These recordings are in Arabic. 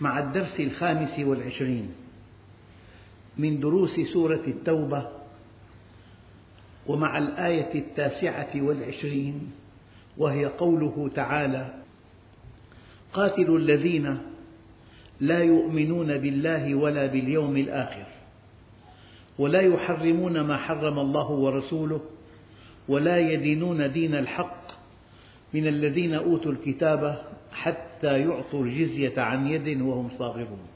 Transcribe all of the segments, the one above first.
مع الدرس الخامس والعشرين من دروس سورة التوبة ومع الآية التاسعة والعشرين وهي قوله تعالى قاتلوا الذين لا يؤمنون بالله ولا باليوم الآخر ولا يحرمون ما حرم الله ورسوله ولا يدينون دين الحق من الذين أوتوا الكتاب حتى يعطوا الجزية عن يد وهم صاغرون.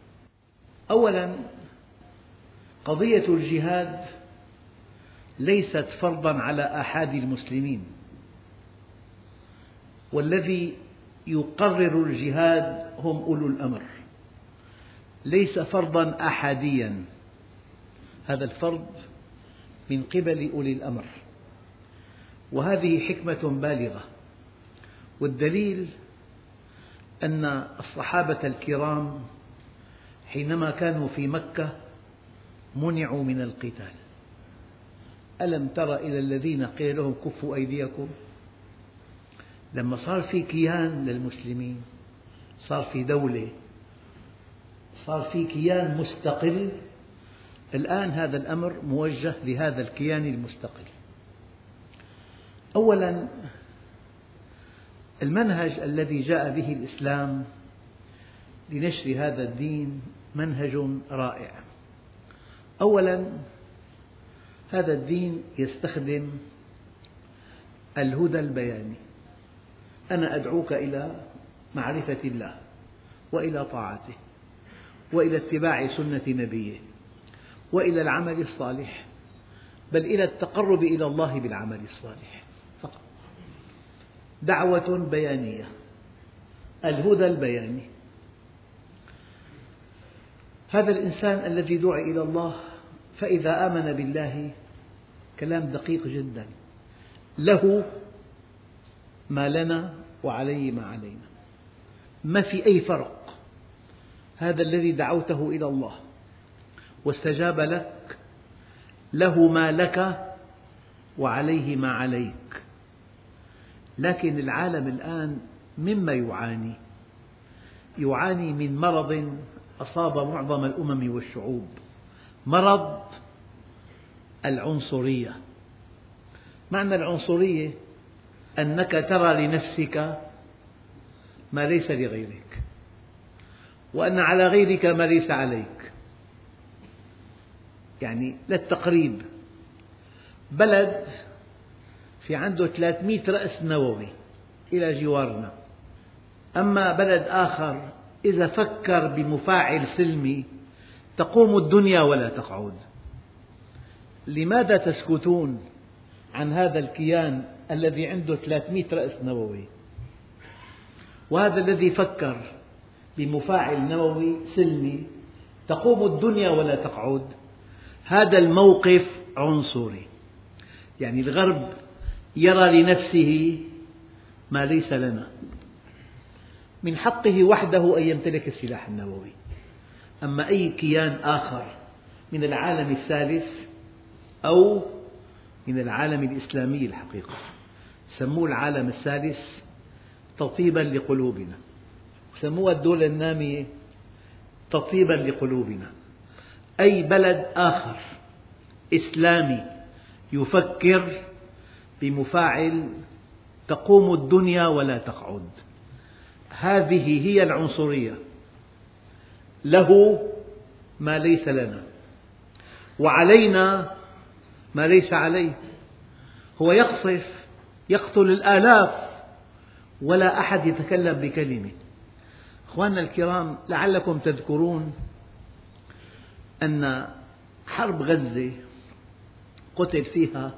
أولا قضية الجهاد ليست فرضا على آحاد المسلمين. والذي يقرر الجهاد هم أولو الأمر. ليس فرضا أحاديا هذا الفرض من قبل أولي الأمر. وهذه حكمة بالغة. والدليل أن الصحابة الكرام حينما كانوا في مكة منعوا من القتال. ألم تر إلى الذين قيل لهم كفوا أيديكم؟ لما صار في كيان للمسلمين صار في دولة صار في كيان مستقل الآن هذا الأمر موجه لهذا الكيان المستقل. أولا المنهج الذي جاء به الإسلام لنشر هذا الدين منهج رائع. أولا هذا الدين يستخدم الهدى البياني. أنا أدعوك إلى معرفة الله وإلى طاعته وإلى اتباع سنة نبيه وإلى العمل الصالح بل إلى التقرب إلى الله بالعمل الصالح. دعوة بيانية. الهدى البياني. هذا الإنسان الذي دعي إلى الله فإذا آمن بالله كلام دقيق جدا. له ما لنا وعليه ما علينا. ما في أي فرق. هذا الذي دعوته إلى الله. واستجاب لك. له ما لك وعليه ما عليك. لكن العالم الآن مما يعاني. يعاني من مرض أصاب معظم الأمم والشعوب. مرض العنصرية. معنى العنصرية أنك ترى لنفسك ما ليس لغيرك وأن على غيرك ما ليس عليك. يعني للتقريب بلد في عنده 300 رأس نووي إلى جوارنا. أما بلد آخر إذا فكر بمفاعل سلمي تقوم الدنيا ولا تقعد. لماذا تسكتون عن هذا الكيان الذي عنده 300 رأس نووي؟ وهذا الذي فكر بمفاعل نووي سلمي تقوم الدنيا ولا تقعد. هذا الموقف عنصري. يعني الغرب يرى لنفسه ما ليس لنا. من حقه وحده أن يمتلك السلاح النووي. أما أي كيان آخر من العالم الثالث أو من العالم الإسلامي الحقيقة. سموه العالم الثالث تطيبا لقلوبنا. سموها الدولة النامية تطيبا لقلوبنا. أي بلد آخر إسلامي يفكر بمفاعل تقوم الدنيا ولا تقعد. هذه هي العنصرية. له ما ليس لنا. وعلينا ما ليس عليه. هو يقصف يقتل الآلاف ولا أحد يتكلم بكلمة. أخواننا الكرام لعلكم تذكرون أن حرب غزة قتل فيها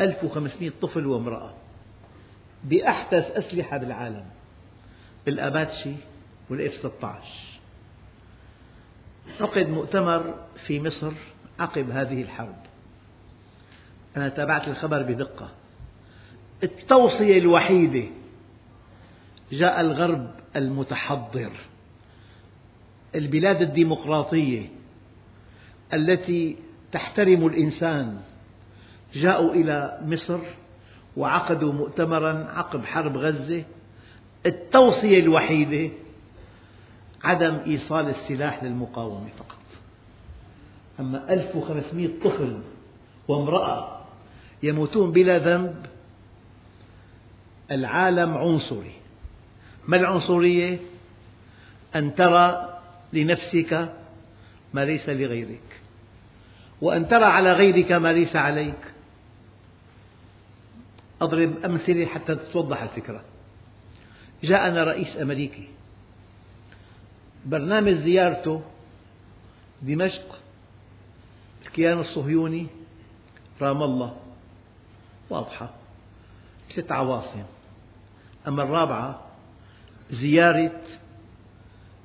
1500 طفل وامرأة بأحدث أسلحة بالعالم بالأباتشي والإف 16 عقد مؤتمر في مصر عقب هذه الحرب. أنا تابعت الخبر بدقة. التوصية الوحيدة جاء الغرب المتحضر. البلاد الديمقراطية التي تحترم الإنسان جاءوا إلى مصر وعقدوا مؤتمرا عقب حرب غزة. التوصية الوحيدة عدم إيصال السلاح للمقاومة فقط. أما 1500 طفل وامرأة يموتون بلا ذنب العالم عنصري. ما العنصرية؟ أن ترى لنفسك ما ليس لغيرك وأن ترى على غيرك ما ليس عليك. أضرب أمثلة حتى تتوضح الفكرة. جاءنا رئيس أمريكي. برنامج زيارته دمشق الكيان الصهيوني رام الله. واضحة. ست عواصم. أما الرابعة زيارة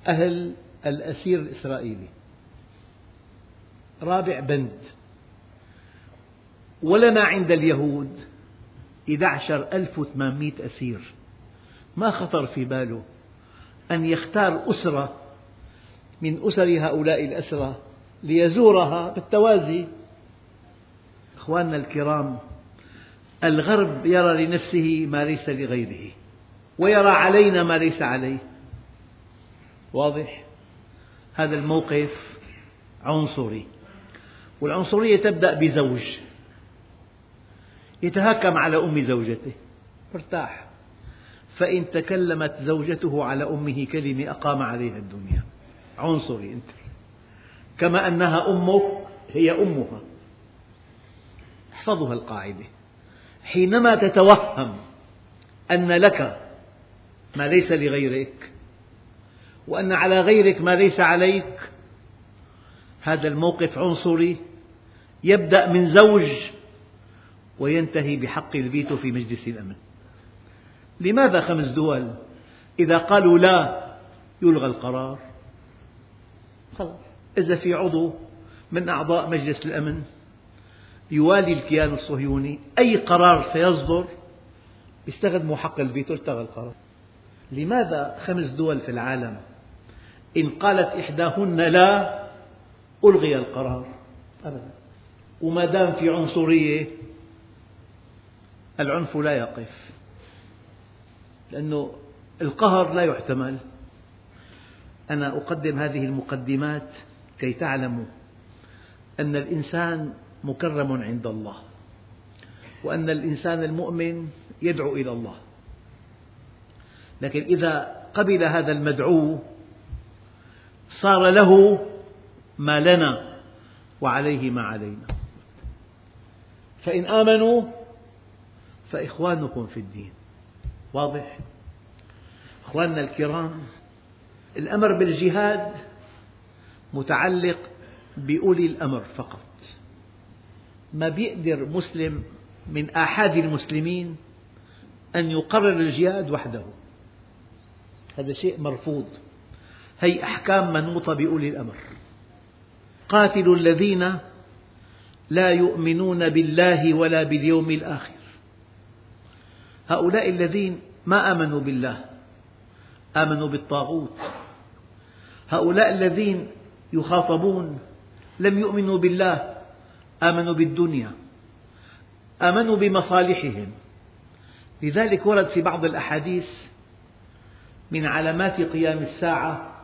أهل الأسير الإسرائيلي. رابع بند. ولنا عند اليهود. 11800 أسير. ما خطر في باله أن يختار أسرة من أسر هؤلاء الأسرى ليزورها بالتوازي أخواننا الكرام الغرب يرى لنفسه ما ليس لغيره ويرى علينا ما ليس عليه. واضح؟ هذا الموقف عنصري والعنصرية تبدأ بزوج. يتهكم على أم زوجته. ارتاح. فإن تكلمت زوجته على أمه كلمة أقام عليها الدنيا. عنصري أنت. كما أنها أمك هي أمها. احفظوا القاعدة. حينما تتوهم أن لك ما ليس لغيرك وأن على غيرك ما ليس عليك هذا الموقف عنصري. يبدأ من زوج وينتهي بحق الفيتو في مجلس الأمن. لماذا خمس دول؟ إذا قالوا لا يلغى القرار. خلاص. إذا في عضو من أعضاء مجلس الأمن يوالي الكيان الصهيوني أي قرار سيصدر؟ يستخدموا حق الفيتو التغى القرار. لماذا خمس دول في العالم إن قالت إحداهن لا ألغي القرار؟ أبدا. وما دام في عنصرية العنف لا يقف لأنه القهر لا يحتمل. أنا أقدم هذه المقدمات كي تعلموا أن الإنسان مكرم عند الله وأن الإنسان المؤمن يدعو إلى الله. لكن إذا قبل هذا المدعو صار له ما لنا وعليه ما علينا. فإن آمنوا فإخوانكم في الدين. واضح؟ أخواننا الكرام الأمر بالجهاد متعلق بأولي الأمر فقط. ما بيقدر مسلم من آحاد المسلمين أن يقرر الجهاد وحده. هذا شيء مرفوض. هي أحكام منوطة بأولي الأمر. قاتلوا الذين لا يؤمنون بالله ولا باليوم الآخر. هؤلاء الذين ما آمنوا بالله آمنوا بالطاغوت. هؤلاء الذين يخاطبون لم يؤمنوا بالله آمنوا بالدنيا آمنوا بمصالحهم. لذلك ورد في بعض الأحاديث من علامات قيام الساعة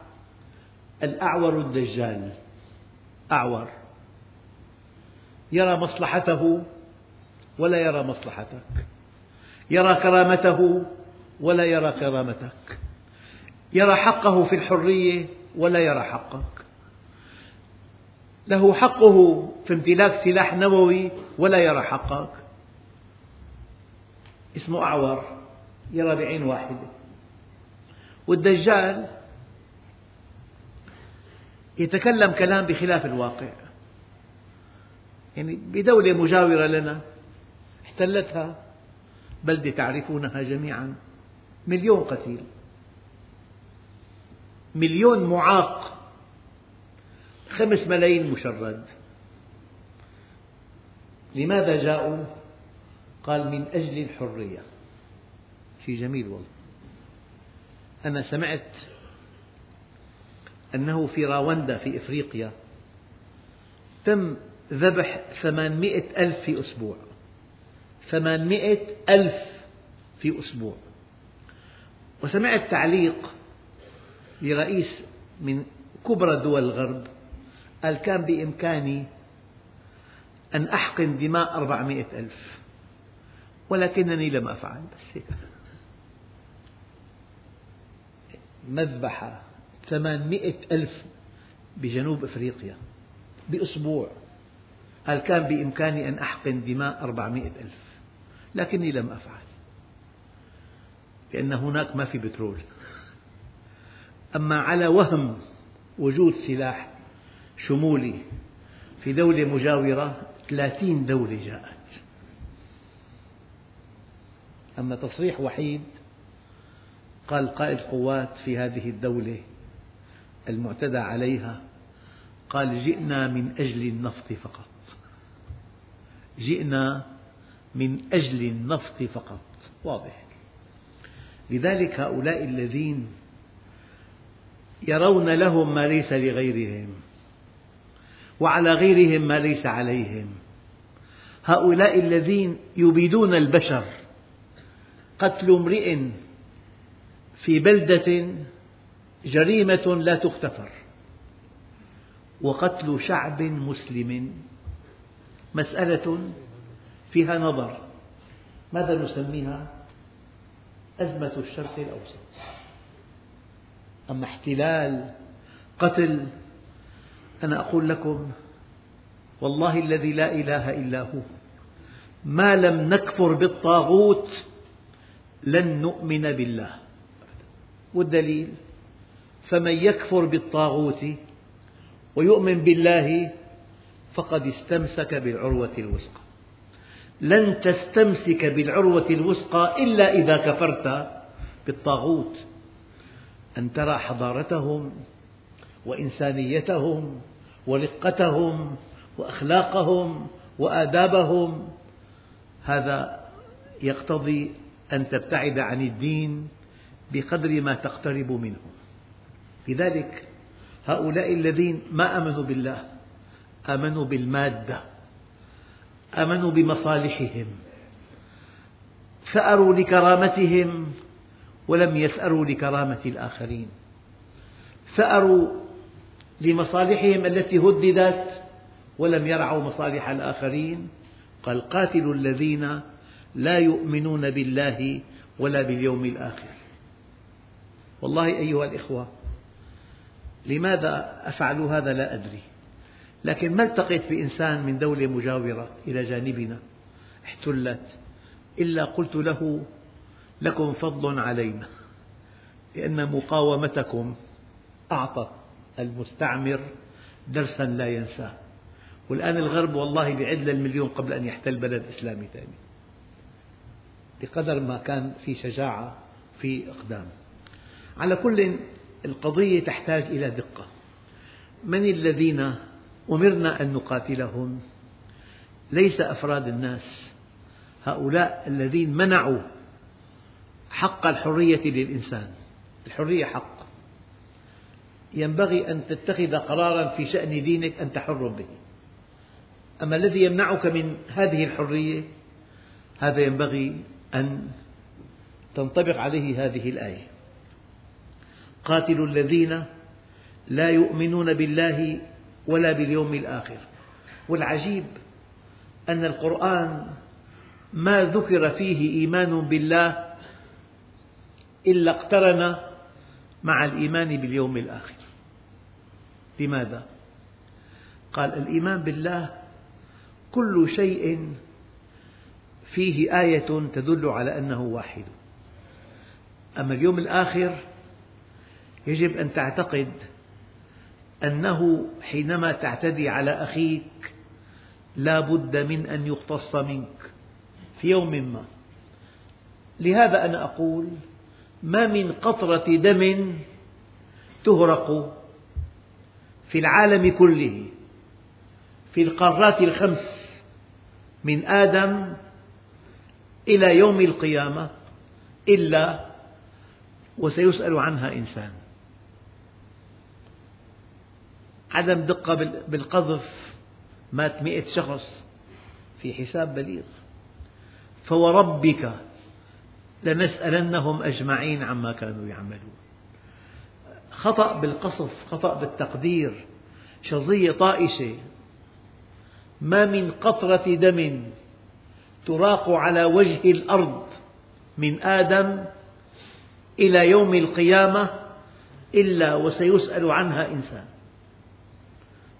الأعور الدجال أعور. يرى مصلحته ولا يرى مصلحتك. يرى كرامته ولا يرى كرامتك. يرى حقه في الحرية ولا يرى حقك. له حقه في امتلاك سلاح نووي ولا يرى حقك. اسمه أعور يرى بعين واحدة. والدجال يتكلم كلام بخلاف الواقع. يعني بدولة مجاورة لنا احتلتها بلدة تعرفونها جميعا. مليون قتيل. مليون معاق. خمس ملايين مشرد. لماذا جاءوا؟ قال من أجل الحرية. شيء جميل والله. أنا سمعت أنه في راوندا في إفريقيا تم ذبح ثمانمئة ألف في أسبوع. ثمانمئة ألف في أسبوع. وسمعت تعليق لرئيس من كبرى دول الغرب قال كان بإمكاني أن أحقن دماء أربعمئة ألف ولكنني لم أفعل. بس هيك. مذبحة ثمانمئة ألف بجنوب أفريقيا بأسبوع. قال كان بإمكاني أن أحقن دماء أربعمئة ألف. لكني لم أفعل. لأن هناك ما في بترول. أما على وهم وجود سلاح شمولي في دولة مجاورة ثلاثين دولة جاءت. أما تصريح وحيد قال قائد قوات في هذه الدولة المعتدى عليها قال جئنا من أجل النفط فقط. جئنا من أجل النفط فقط. واضح. لذلك هؤلاء الذين يرون لهم ما ليس لغيرهم وعلى غيرهم ما ليس عليهم. هؤلاء الذين يبيدون البشر قتل امرئ في بلدة جريمة لا تغتفر وقتل شعب مسلم مسألة فيها نظر. ماذا نسميها؟ أزمة الشرق الأوسط. أما احتلال قتل أنا أقول لكم والله الذي لا إله إلا هو. ما لم نكفر بالطاغوت لن نؤمن بالله. والدليل؟ فمن يكفر بالطاغوت ويؤمن بالله فقد استمسك بالعروة الوثقى. لن تستمسك بالعروة الوثقى إلا إذا كفرت بالطاغوت. أن ترى حضارتهم وإنسانيتهم ورقتهم وأخلاقهم وآدابهم. هذا يقتضي أن تبتعد عن الدين بقدر ما تقترب منه. لذلك هؤلاء الذين ما آمنوا بالله آمنوا بالمادة. آمنوا بمصالحهم ثأروا لكرامتهم ولم يثأروا لكرامة الآخرين. ثأروا لمصالحهم التي هددت ولم يرعوا مصالح الآخرين. قال قاتلوا الذين لا يؤمنون بالله ولا باليوم الآخر. والله أيها الإخوة لماذا أفعل هذا لا أدري. لكن ما التقيت بإنسان من دولة مجاورة إلى جانبنا؟ احتلت. إلا قلت له لكم فضل علينا لأن مقاومتكم أعطت المستعمر درسا لا ينساه. والآن الغرب والله بيعد للمليون قبل أن يحتل بلد إسلامي ثاني. بقدر ما كان في شجاعة في إقدام. على كل القضية تحتاج إلى دقة. من الذين أمرنا أن نقاتلهم. ليس أفراد الناس. هؤلاء الذين منعوا حق الحرية للإنسان. الحرية حق. ينبغي أن تتخذ قرارا في شأن دينك أنت حر به. أما الذي يمنعك من هذه الحرية هذا ينبغي أن تنطبق عليه هذه الآية. قاتلوا الذين لا يؤمنون بالله ولا باليوم الآخر. والعجيب أن القرآن ما ذكر فيه إيمان بالله إلا اقترن مع الإيمان باليوم الآخر. لماذا؟ قال الإيمان بالله كل شيء فيه آية تدل على أنه واحد. أما اليوم الآخر يجب أن تعتقد أنه حينما تعتدي على أخيك لا بد من أن يقتص منك في يوم ما. لهذا أنا أقول ما من قطرة دم تهرق في العالم كله في القارات الخمس من آدم إلى يوم القيامة إلا وسيسأل عنها إنسان. عدم دقة بالقذف مات مئة شخص في حساب بليغ. فوربك لنسألنهم أجمعين عما كانوا يعملون. خطأ بالقصف خطأ بالتقدير شظية طائشة. ما من قطرة دم تراق على وجه الأرض من آدم إلى يوم القيامة إلا وسيسأل عنها إنسان.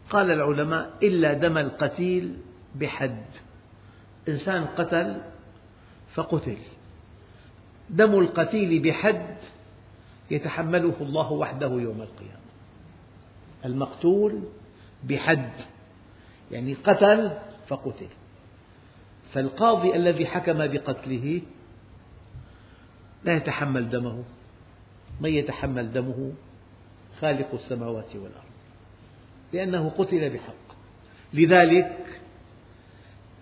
قال العلماء إلا دم القتيل بحد. إنسان قتل فقتل. دم القتيل بحد يتحمله الله وحده يوم القيامة. المقتول بحد يعني قتل فقتل. فالقاضي الذي حكم بقتله لا يتحمل دمه. من يتحمل دمه؟ خالق السماوات والأرض. لأنه قتل بحق. لذلك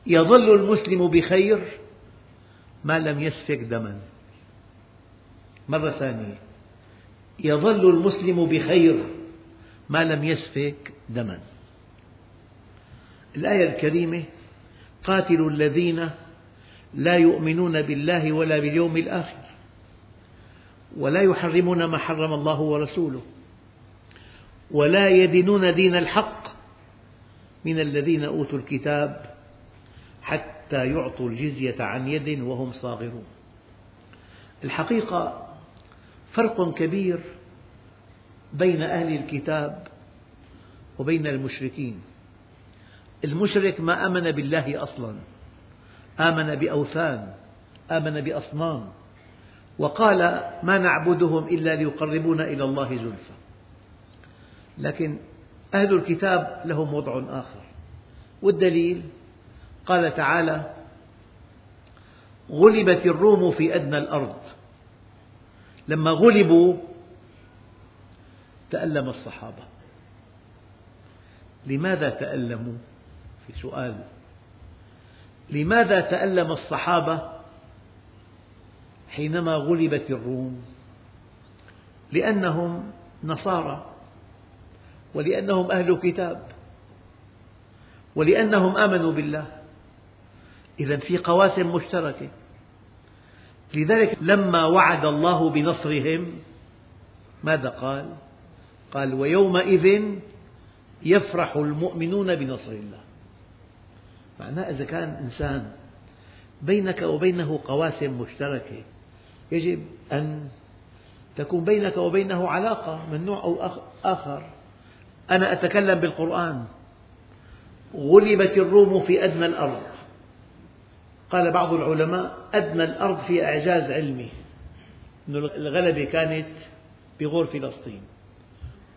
يظل المسلم بخير ما لم يسفك دما. مرة ثانية. يظل المسلم بخير ما لم يسفك دما. الآية الكريمة قاتلوا الذين لا يؤمنون بالله ولا باليوم الآخر ولا يحرمون ما حرم الله ورسوله. ولا يدينون دين الحق من الذين أوتوا الكتاب حتى يعطوا الجزية عن يد وهم صاغرون. الحقيقة فرق كبير بين أهل الكتاب وبين المشركين. المشرك ما آمن بالله أصلا آمن بأوثان آمن بأصنام وقال ما نعبدهم إلا ليقربونا إلى الله زلفى. لكن أهل الكتاب لهم وضع آخر. والدليل؟ قال تعالى غلبت الروم في أدنى الأرض. لما غلبوا تألم الصحابة. لماذا تألموا؟ في سؤال. لماذا تألم الصحابة حينما غلبت الروم؟ لأنهم نصارى. ولأنهم أهل كتاب ولأنهم آمنوا بالله. إذا في قواسم مشتركة. لذلك لما وعد الله بنصرهم ماذا قال؟ قال ويومئذ يفرح المؤمنون بنصر الله. معناه إذا كان إنسان بينك وبينه قواسم مشتركة يجب أن تكون بينك وبينه علاقة من نوع أو آخر. أنا أتكلم بالقرآن. غلبت الروم في أدنى الأرض. قال بعض العلماء أدنى الأرض في إعجاز علمي أن الغلبة كانت بغور فلسطين.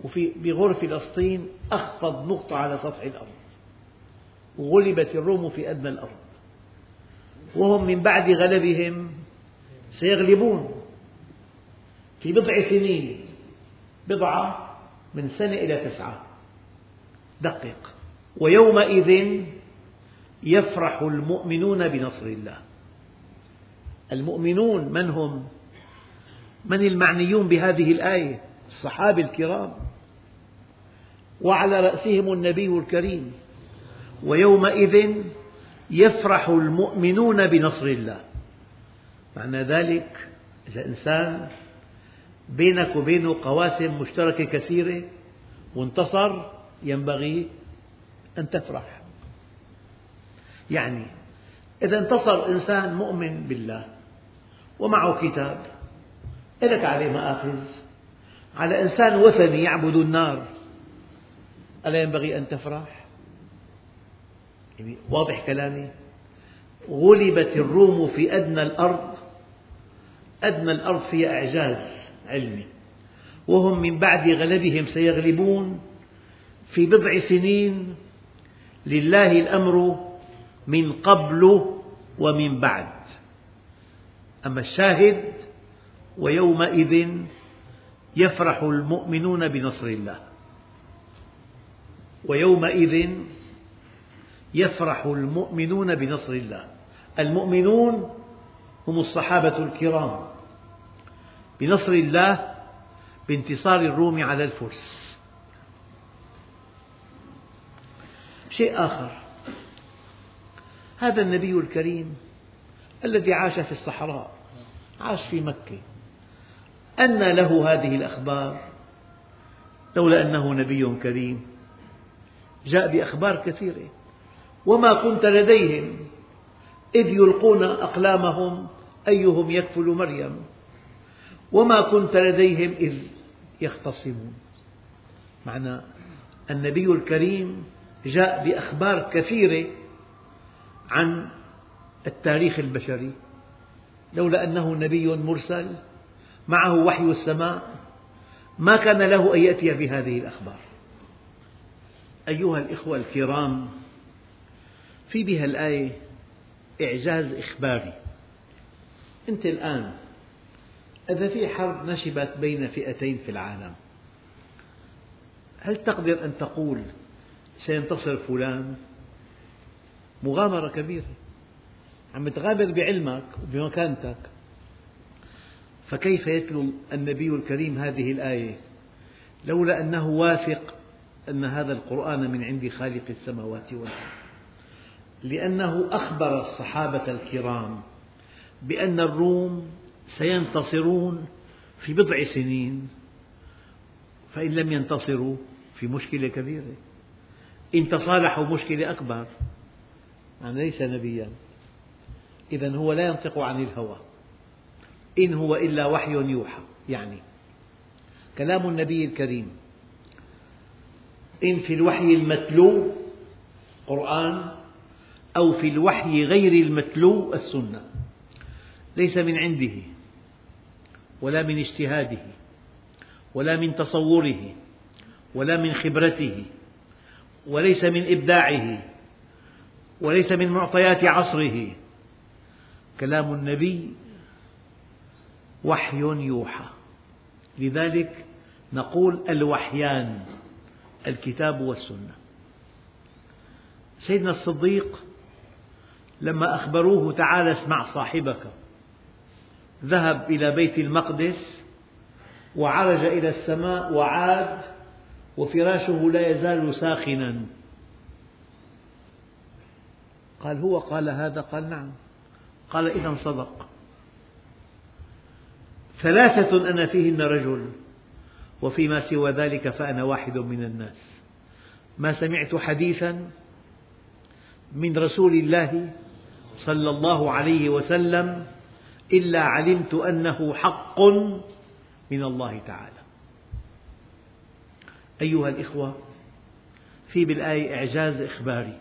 وفي بغور فلسطين أخفض نقطة على سطح الأرض. وغلبت الروم في أدنى الأرض. وهم من بعد غلبهم سيغلبون. في بضع سنين. بضعة من سنة إلى تسعة. دقق ويومئذ يفرح المؤمنون بنصر الله. المؤمنون من هم؟ من المعنيون بهذه الآية؟ الصحابة الكرام. وعلى رأسهم النبي الكريم. ويومئذ يفرح المؤمنون بنصر الله. معنى ذلك إذا إنسان بينك وبينه قواسم مشتركة كثيرة وانتصر ينبغي أن تفرح يعني إذا انتصر إنسان مؤمن بالله ومعه كتاب لك عليه مآخذ على إنسان وثني يعبد النار ألا ينبغي أن تفرح؟ يعني واضح كلامي؟ غلبت الروم في أدنى الأرض أدنى الأرض فيها إعجاز علمي. وهم من بعد غلبهم سيغلبون في بضع سنين. لله الأمر من قبل ومن بعد. أما الشاهد ويومئذ يفرح المؤمنون بنصر الله. ويومئذ يفرح المؤمنون بنصر الله. المؤمنون هم الصحابة الكرام. بنصر الله بانتصار الروم على الفرس. شيء آخر. هذا النبي الكريم الذي عاش في الصحراء عاش في مكة. أن له هذه الأخبار لولا أنه نبي كريم. جاء بأخبار كثيرة. وما كنت لديهم إذ يلقون أقلامهم أيهم يكفل مريم. وما كنت لديهم إذ يختصمون. معنى النبي الكريم جاء بأخبار كثيرة عن التاريخ البشري لولا أنه نبي مرسل معه وحي السماء ما كان له أن يأتي بهذه الأخبار. أيها الإخوة الكرام في بها الآية إعجاز إخباري. أنت الآن إذا في حرب نشبت بين فئتين في العالم هل تقدر أن تقول سينتصر فلان؟ مغامرة كبيرة. عم تغامر بعلمك وبمكانتك. فكيف يتلو النبي الكريم هذه الآية؟ لولا أنه واثق أن هذا القرآن من عند خالق السماوات والأرض. لأنه أخبر الصحابة الكرام بأن الروم سينتصرون في بضع سنين فإن لم ينتصروا في مشكلة كبيرة. إن تصالحوا مشكلة أكبر يعني ليس نبيا. إذا هو لا ينطق عن الهوى. إن هو إلا وحي يوحى يعني كلام النبي الكريم. إن في الوحي المتلو قرآن أو في الوحي غير المتلو السنة. ليس من عنده. ولا من اجتهاده ولا من تصوره ولا من خبرته وليس من إبداعه وليس من معطيات عصره. كلام النبي وحي يوحى. لذلك نقول الوحيان الكتاب والسنة. سيدنا الصديق لما أخبروه تعال اسمع صاحبك. ذهب إلى بيت المقدس وعرج إلى السماء وعاد وفراشه لا يزال ساخنا. قال هو؟ قال هذا؟ قال نعم. قال إذا صدق. ثلاثة أنا فيهن رجل وفيما سوى ذلك فأنا واحد من الناس. ما سمعت حديثا من رسول الله صلى الله عليه وسلم إلا علمت أنه حق من الله تعالى. أيها الإخوة في بالآية إعجاز إخباري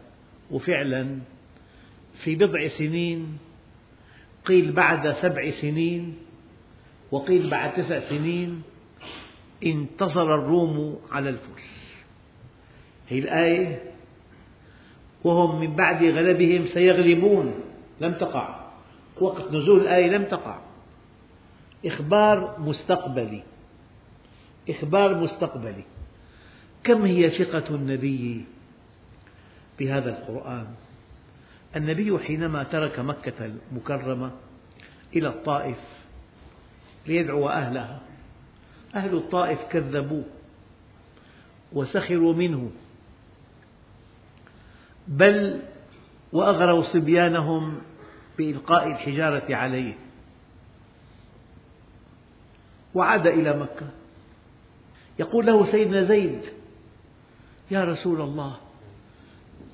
وفعلا في بضع سنين قيل بعد سبع سنين وقيل بعد تسع سنين انتصر الروم على الفرس. هذه الآية وهم من بعد غلبهم سيغلبون لم تقع. وقت نزول الآية لم تقع. إخبار مستقبلي. إخبار مستقبلي. كم هي ثقة النبي بهذا القرآن؟ النبي حينما ترك مكة المكرمة إلى الطائف ليدعو أهلها. أهل الطائف كذبوه وسخروا منه. بل وأغروا صبيانهم بإلقاء الحجارة عليه. وعاد إلى مكة. يقول له سيدنا زيد يا رسول الله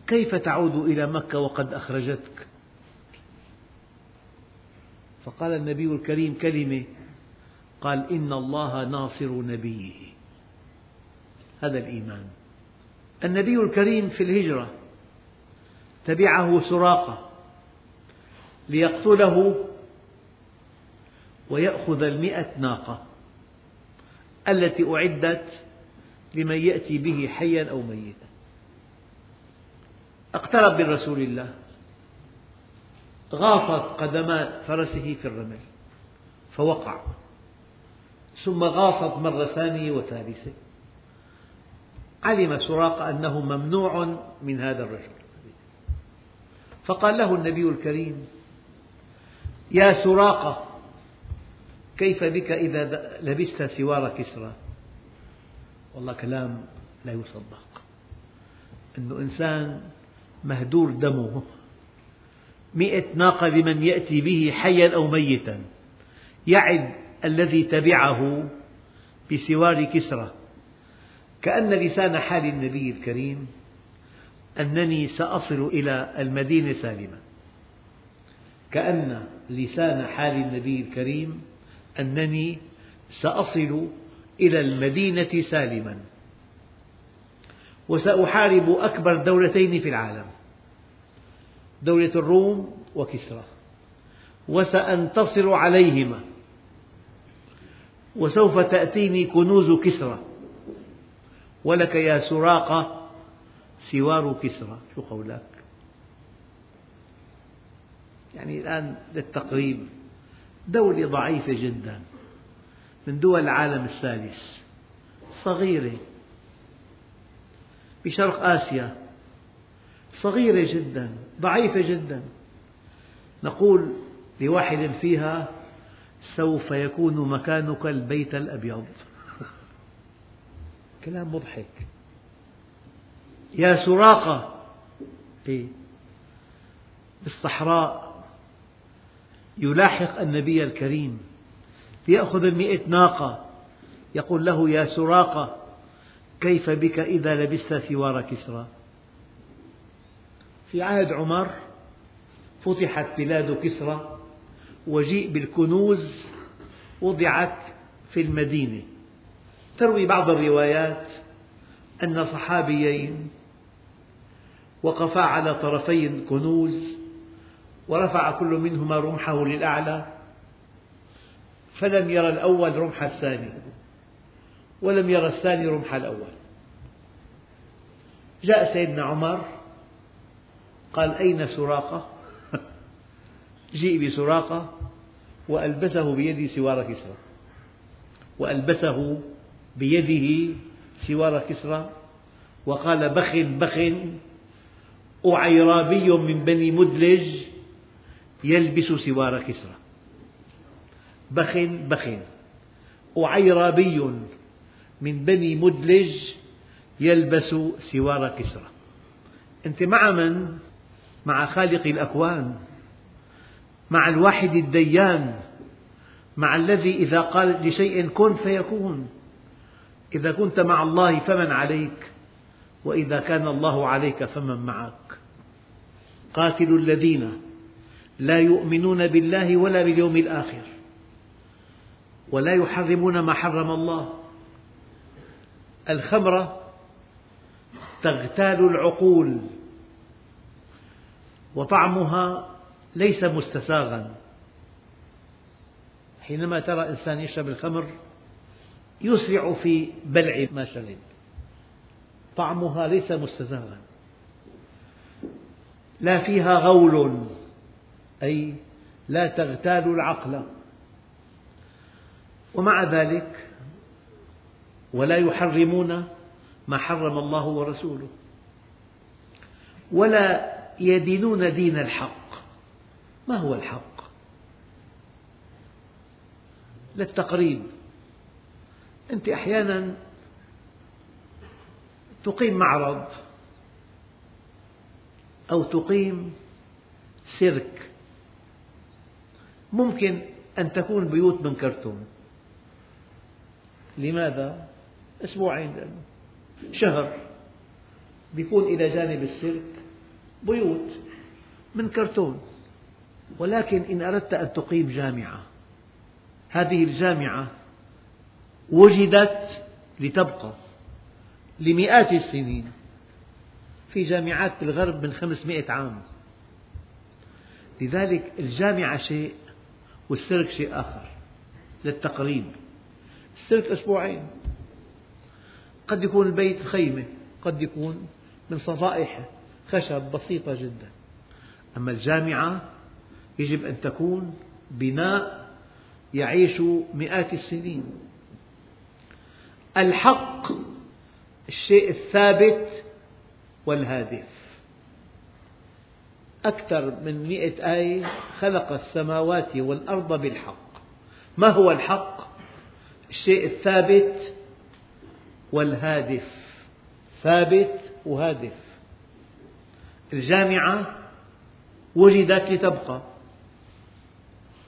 كيف تعود إلى مكة وقد أخرجتك؟ فقال النبي الكريم كلمة قال إن الله ناصر نبيه. هذا الإيمان. النبي الكريم في الهجرة تبعه سراقة. ليقتله ويأخذ المئة ناقة التي أعدت لمن يأتي به حيا أو ميتا. اقترب من رسول الله. غاصت قدما فرسه في الرمل فوقع. ثم غاصت مرة ثانية وثالثة. علم سراقة أنه ممنوع من هذا الرجل. فقال له النبي الكريم يا سراقة كيف بك إذا لبست سوار كسرى؟ والله كلام لا يصدق. أنه إنسان مهدور دمه. مئة ناقة لمن يأتي به حيا أو ميتا. يعد الذي تبعه بسوار كسرى. كأن لسان حال النبي الكريم أنني سأصل إلى المدينة سالما. كأن لسان حال النبي الكريم أنني سأصل إلى المدينة سالما وسأحارب أكبر دولتين في العالم دولة الروم وكسرى وسأنتصر عليهما وسوف تأتيني كنوز كسرى ولك يا سراقة سوار كسرى. شو قولك؟ يعني الآن للتقريب دولة ضعيفة جدا من دول العالم الثالث صغيرة بشرق آسيا صغيرة جدا ضعيفة جدا نقول لواحد فيها سوف يكون مكانك البيت الأبيض كلام مضحك يا سراقة إيه؟ بالصحراء يلاحق النبي الكريم ليأخذ المئة ناقة يقول له يا سراقة كيف بك إذا لبست سوار كسرى؟ في عهد عمر فتحت بلاد كسرى وجيء بالكنوز وضعت في المدينة. تروي بعض الروايات أن صحابيين وقفا على طرفي الكنوز ورفع كل منهما رمحه للأعلى فلم يرى الأول رمح الثاني ولم يرى الثاني رمح الأول. جاء سيدنا عمر قال أين سراقة؟ جيء بسراقة وألبسه بيده سوار كسرى. وألبسه بيده سوار كسرى وقال بخ بخ أعيرابي من بني مدلج يلبس سوار كسرى. بخ بخ أعيرابي من بني مدلج يلبس سوار كسرى. أنت مع من؟ مع خالق الأكوان. مع الواحد الديان. مع الذي إذا قال لشيء كن فيكون. إذا كنت مع الله فمن عليك وإذا كان الله عليك فمن معك. قاتلوا الذين لا يؤمنون بالله ولا باليوم الآخر. ولا يحرمون ما حرم الله. الخمرة تغتال العقول. وطعمها ليس مستساغا. حينما ترى إنسان يشرب الخمر يسرع في بلع ما شرب. طعمها ليس مستساغا. لا فيها غول. أي لا تغتال العقل. ومع ذلك ولا يحرمون ما حرم الله ورسوله ولا يدينون دين الحق. ما هو الحق؟ للتقريب أنت أحيانا تقيم معرض أو تقيم سيرك. ممكن أن تكون بيوت من كرتون. لماذا؟ أسبوعين شهر. يكون إلى جانب السيرك بيوت من كرتون. ولكن إن أردت أن تقيم جامعة هذه الجامعة وجدت لتبقى لمئات السنين في جامعات بالغرب من خمسمائة عام. لذلك الجامعة شيء والسيرك شيء آخر للتقريب. السيرك أسبوعين. قد يكون البيت خيمة قد يكون من صفائح خشب بسيطة جدا. أما الجامعة يجب أن تكون بناء يعيش مئات السنين. الحق الشيء الثابت والهادف. أكثر من مئة آية خلق السماوات والأرض بالحق. ما هو الحق؟ الشيء الثابت والهادف. ثابت وهادف. الجامعة وجدت لتبقى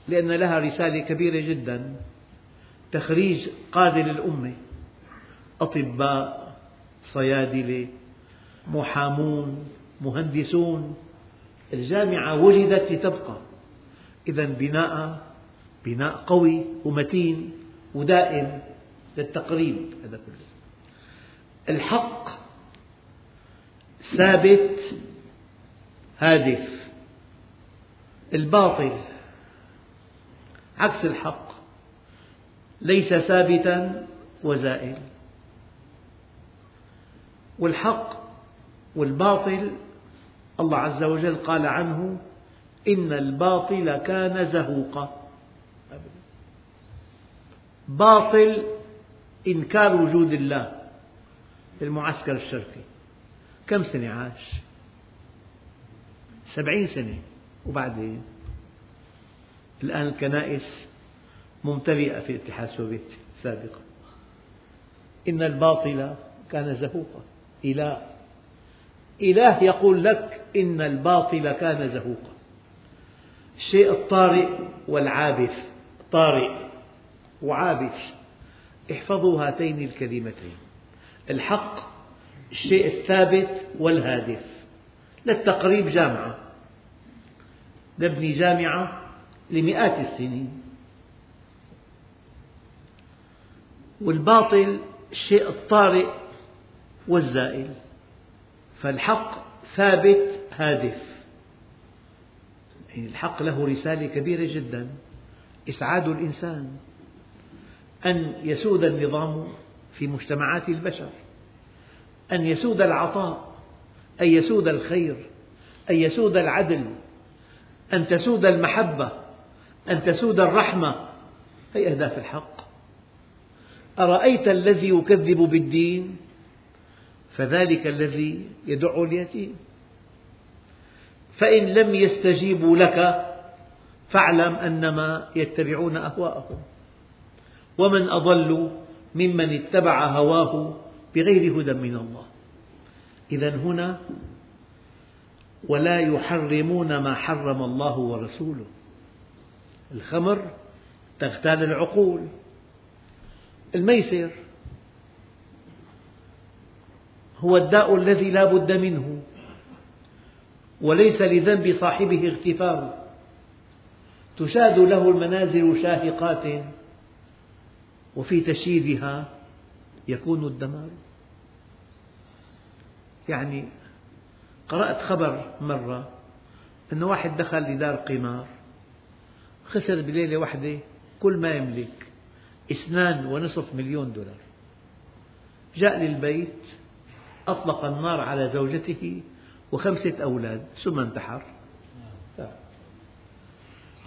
لأن لها رسالة كبيرة جدا. تخريج قادة الأمة. أطباء صيادلة محامون مهندسون. الجامعة وجدت لتبقى. إذا بناء بناء قوي ومتين ودائم للتقريب هذا كله. الحق ثابت هادف. الباطل عكس الحق ليس ثابتا وزائل. والحق والباطل الله عز وجل قال عنه إن الباطل كان زهوقا. باطل إنكار وجود الله في المعسكر الشرقي. كم سنة عاش؟ سبعين سنة. وبعدين؟ الآن الكنائس ممتلئة في الاتحاد السوفيتي سابقا. إن الباطل كان زهوقا. إله إله يقول لك إن الباطل كان زهوقا. الشيء الطارئ والعابث طارئ وعابث. احفظوا هاتين الكلمتين. الحق الشيء الثابت والهادف. للتقريب جامعة. نبني جامعة لمئات السنين. والباطل الشيء الطارئ والزائل. فالحق ثابت هادف. يعني الحق له رسالة كبيرة جدا إسعاد الإنسان أن يسود النظام في مجتمعات البشر أن يسود العطاء أن يسود الخير أن يسود العدل أن تسود المحبة أن تسود الرحمة. هي أهداف الحق؟ أرأيت الذي يكذب بالدين؟ فذلك الذي يدع اليتيم. فإن لم يستجيبوا لك فاعلم أنما يتبعون أهواءهم. ومن أضل ممن اتبع هواه بغير هدى من الله. إذا هنا ولا يحرمون ما حرم الله ورسوله. الخمر تغتال العقول الميسر هو الداء الذي لا بد منه وليس لذنب صاحبه اغتفار. تشاد له المنازل شاهقات وفي تشييدها يكون الدمار. يعني قرأت خبر مرة أن واحد دخل لدار قمار خسر بليلة واحدة كل ما يملك اثنان ونصف مليون دولار. جاء للبيت أطلق النار على زوجته وخمسة أولاد ثم انتحر.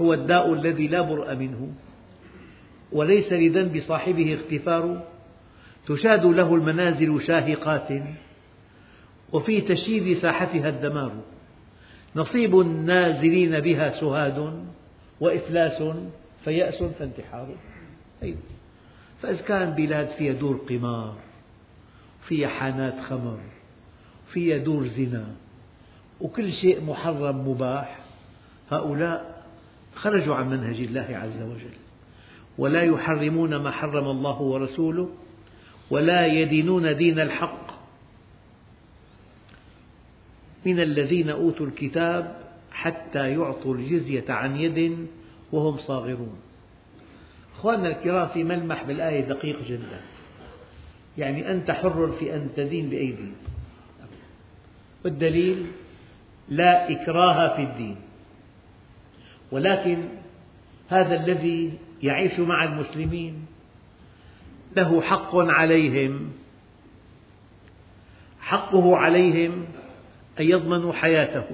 هو الداء الذي لا برء منه وليس لذنب صاحبه اغتفار. تشاد له المنازل شاهقات وفي تشييد ساحتها الدمار. نصيب النازلين بها سهاد وإفلاس فيأس فانتحار. فإذا كان بلاد فيها دور قمار فيها حانات خمر فيها دور زنا وكل شيء محرم مباح. هؤلاء خرجوا عن منهج الله عز وجل. ولا يحرمون ما حرم الله ورسوله ولا يدينون دين الحق. من الذين أوتوا الكتاب حتى يعطوا الجزية عن يد وهم صاغرون. أخواننا الكرام في ملمح بالآية دقيق جدا. يعني أنت حر في أن تدين بأي دين. والدليل لا إكراه في الدين. ولكن هذا الذي يعيش مع المسلمين له حق عليهم. حقه عليهم أن يضمنوا حياته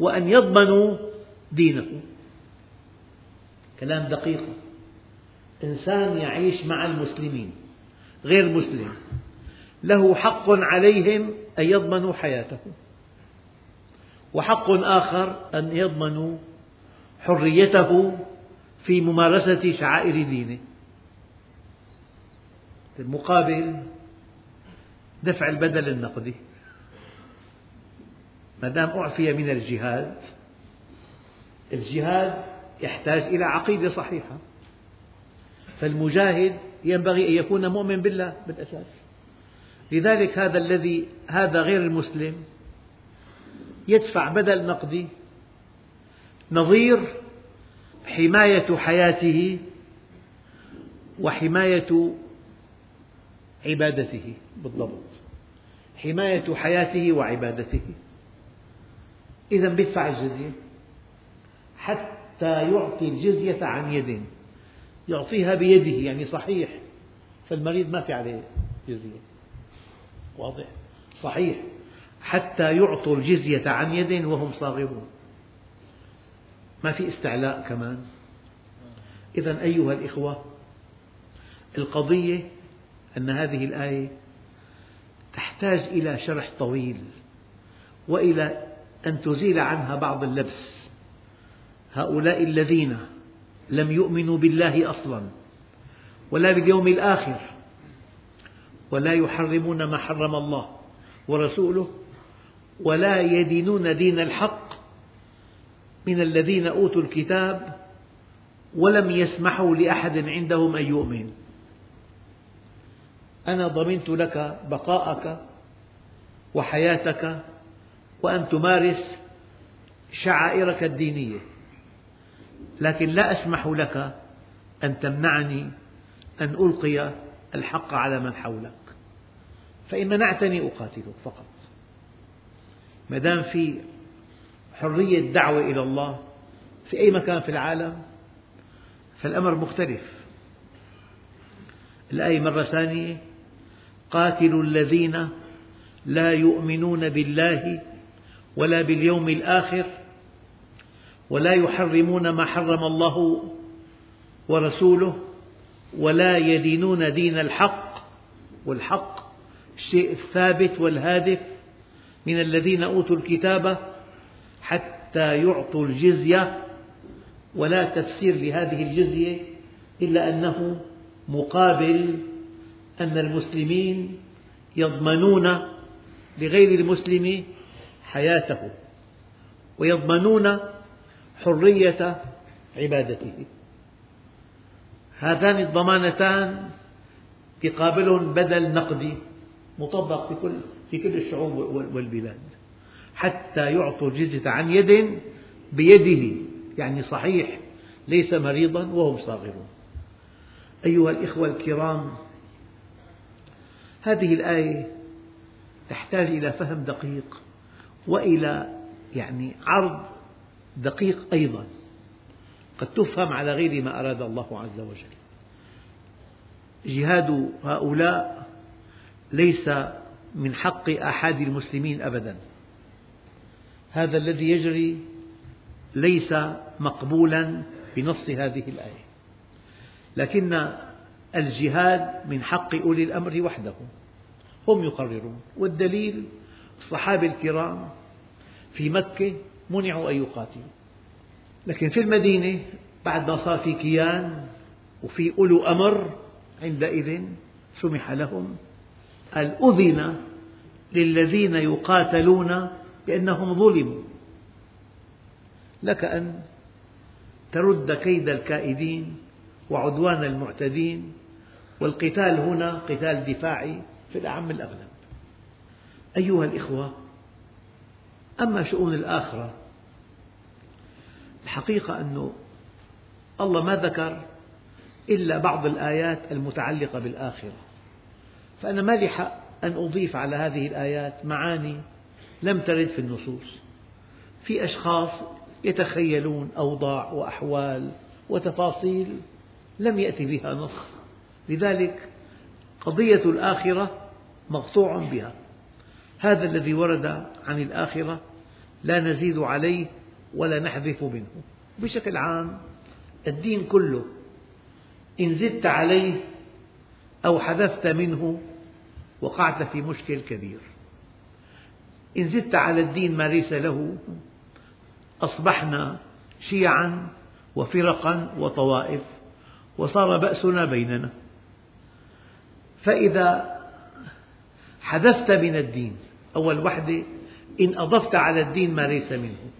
وأن يضمنوا دينه. كلام دقيق. إنسان يعيش مع المسلمين. غير مسلم. له حق عليهم أن يضمنوا حياته. وحق آخر أن يضمنوا حريته في ممارسة شعائر دينه. المقابل دفع البدل النقدي. ما دام أعفي من الجهاد الجهاد يحتاج إلى عقيدة صحيحة. فالمجاهد ينبغي أن يكون مؤمن بالله بالأساس. لذلك هذا الذي هذا غير المسلم يدفع بدل نقدي نظير حماية حياته وحماية عبادته بالضبط. حماية حياته وعبادته. إذا بدفع الجزية حتى يعطي الجزية عن يد. يعطيها بيده يعني صحيح. فالمريض ما في عليه جزية. واضح؟ صحيح. حتى يعطوا الجزية عن يد وهم صاغرون. ما في استعلاء كمان. إذا أيها الإخوة القضية أن هذه الآية تحتاج إلى شرح طويل وإلى أن تزيل عنها بعض اللبس. هؤلاء الذين لم يؤمنوا بالله أصلا ولا باليوم الآخر ولا يحرمون ما حرم الله ورسوله ولا يدينون دين الحق من الذين أوتوا الكتاب ولم يسمحوا لأحد عندهم أن يؤمن. أنا ضمنت لك بقاءك وحياتك وأن تمارس شعائرك الدينية. لكن لا أسمح لك أن تمنعني أن ألقي الحق على من حولك. فإن منعتني أقاتلك فقط. ما دام في حرية دعوة إلى الله في أي مكان في العالم فالأمر مختلف. الآية مرة ثانية قاتلوا الذين لا يؤمنون بالله ولا باليوم الآخر ولا يحرمون ما حرم الله ورسوله ولا يدينون دين الحق والحق الشيء الثابت والهادف من الذين أوتوا الكتاب حتى يعطوا الجزية. ولا تفسير لهذه الجزية إلا أنه مقابل أن المسلمين يضمنون لغير المسلم حياته ويضمنون حرية عبادته. هاتان الضمانتان يقابلهم بدل نقدي مطبق في كل في كل الشعوب والبلاد. حتى يعطوا الجزية عن يد بيده يعني صحيح ليس مريضا وهم صاغرون. أيها الإخوة الكرام هذه الآية تحتاج إلى فهم دقيق وإلى يعني عرض دقيق أيضا. قد تفهم على غير ما أراد الله عز وجل. جهاد هؤلاء ليس من حق أحد المسلمين أبدا. هذا الذي يجري ليس مقبولا بنص هذه الآية. لكن الجهاد من حق أولي الأمر وحدهم هم يقررون. والدليل الصحابة الكرام في مكة منعوا أن يقاتلوا. لكن في المدينة بعد ما صار في كيان وفي أولو أمر عندئذ سمح لهم. قال أذن للذين يقاتلون بأنهم ظلموا؟ لك أن ترد كيد الكائدين وعدوان المعتدين والقتال هنا قتال دفاعي في الأعم الأغلب. أيها الإخوة أما شؤون الآخرة الحقيقة أن الله ما ذكر إلا بعض الآيات المتعلقة بالآخرة. فأنا ما لي حق أن أضيف على هذه الآيات معاني لم ترد في النصوص. في أشخاص يتخيلون أوضاع وأحوال وتفاصيل لم يأتي بها نص. لذلك قضية الآخرة مقطوع بها. هذا الذي ورد عن الآخرة لا نزيد عليه ولا نحذف منه. بشكل عام الدين كله إن زدت عليه أو حذفت منه وقعت في مشكل كبير. إن زدت على الدين ما ليس له أصبحنا شيعا وفرقا وطوائف وصار بأسنا بيننا. فإذا حذفت من الدين أول وحدة إن أضفت على الدين ما ليس منه.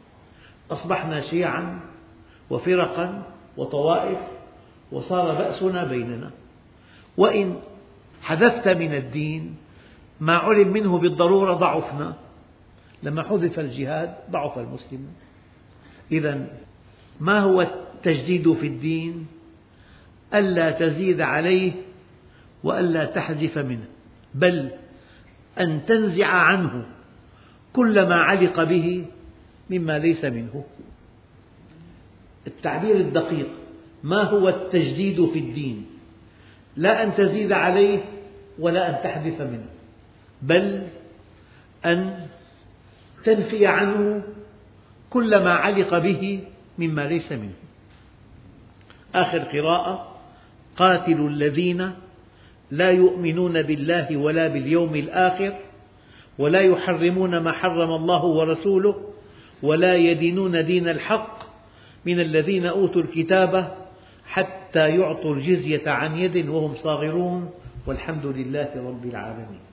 أصبحنا شيعا وفرقا وطوائف وصار بأسنا بيننا. وإن حذفت من الدين ما علم منه بالضرورة ضعفنا. لما حذف الجهاد ضعف المسلمون إذا ما هو التجديد في الدين؟ ألا تزيد عليه وألا تحذف منه. بل أن تنزع عنه كل ما علق به مما ليس منه. التعبير الدقيق ما هو التجديد في الدين؟ لا أن تزيد عليه ولا أن تحذف منه بل أن تنفي عنه كل ما علق به مما ليس منه. آخر قراءة قاتلوا الذين لا يؤمنون بالله ولا باليوم الآخر ولا يحرمون ما حرم الله ورسوله ولا يدينون دين الحق من الذين أوتوا الكتاب حتى يعطوا الجزية عن يد وهم صاغرون والحمد لله رب العالمين.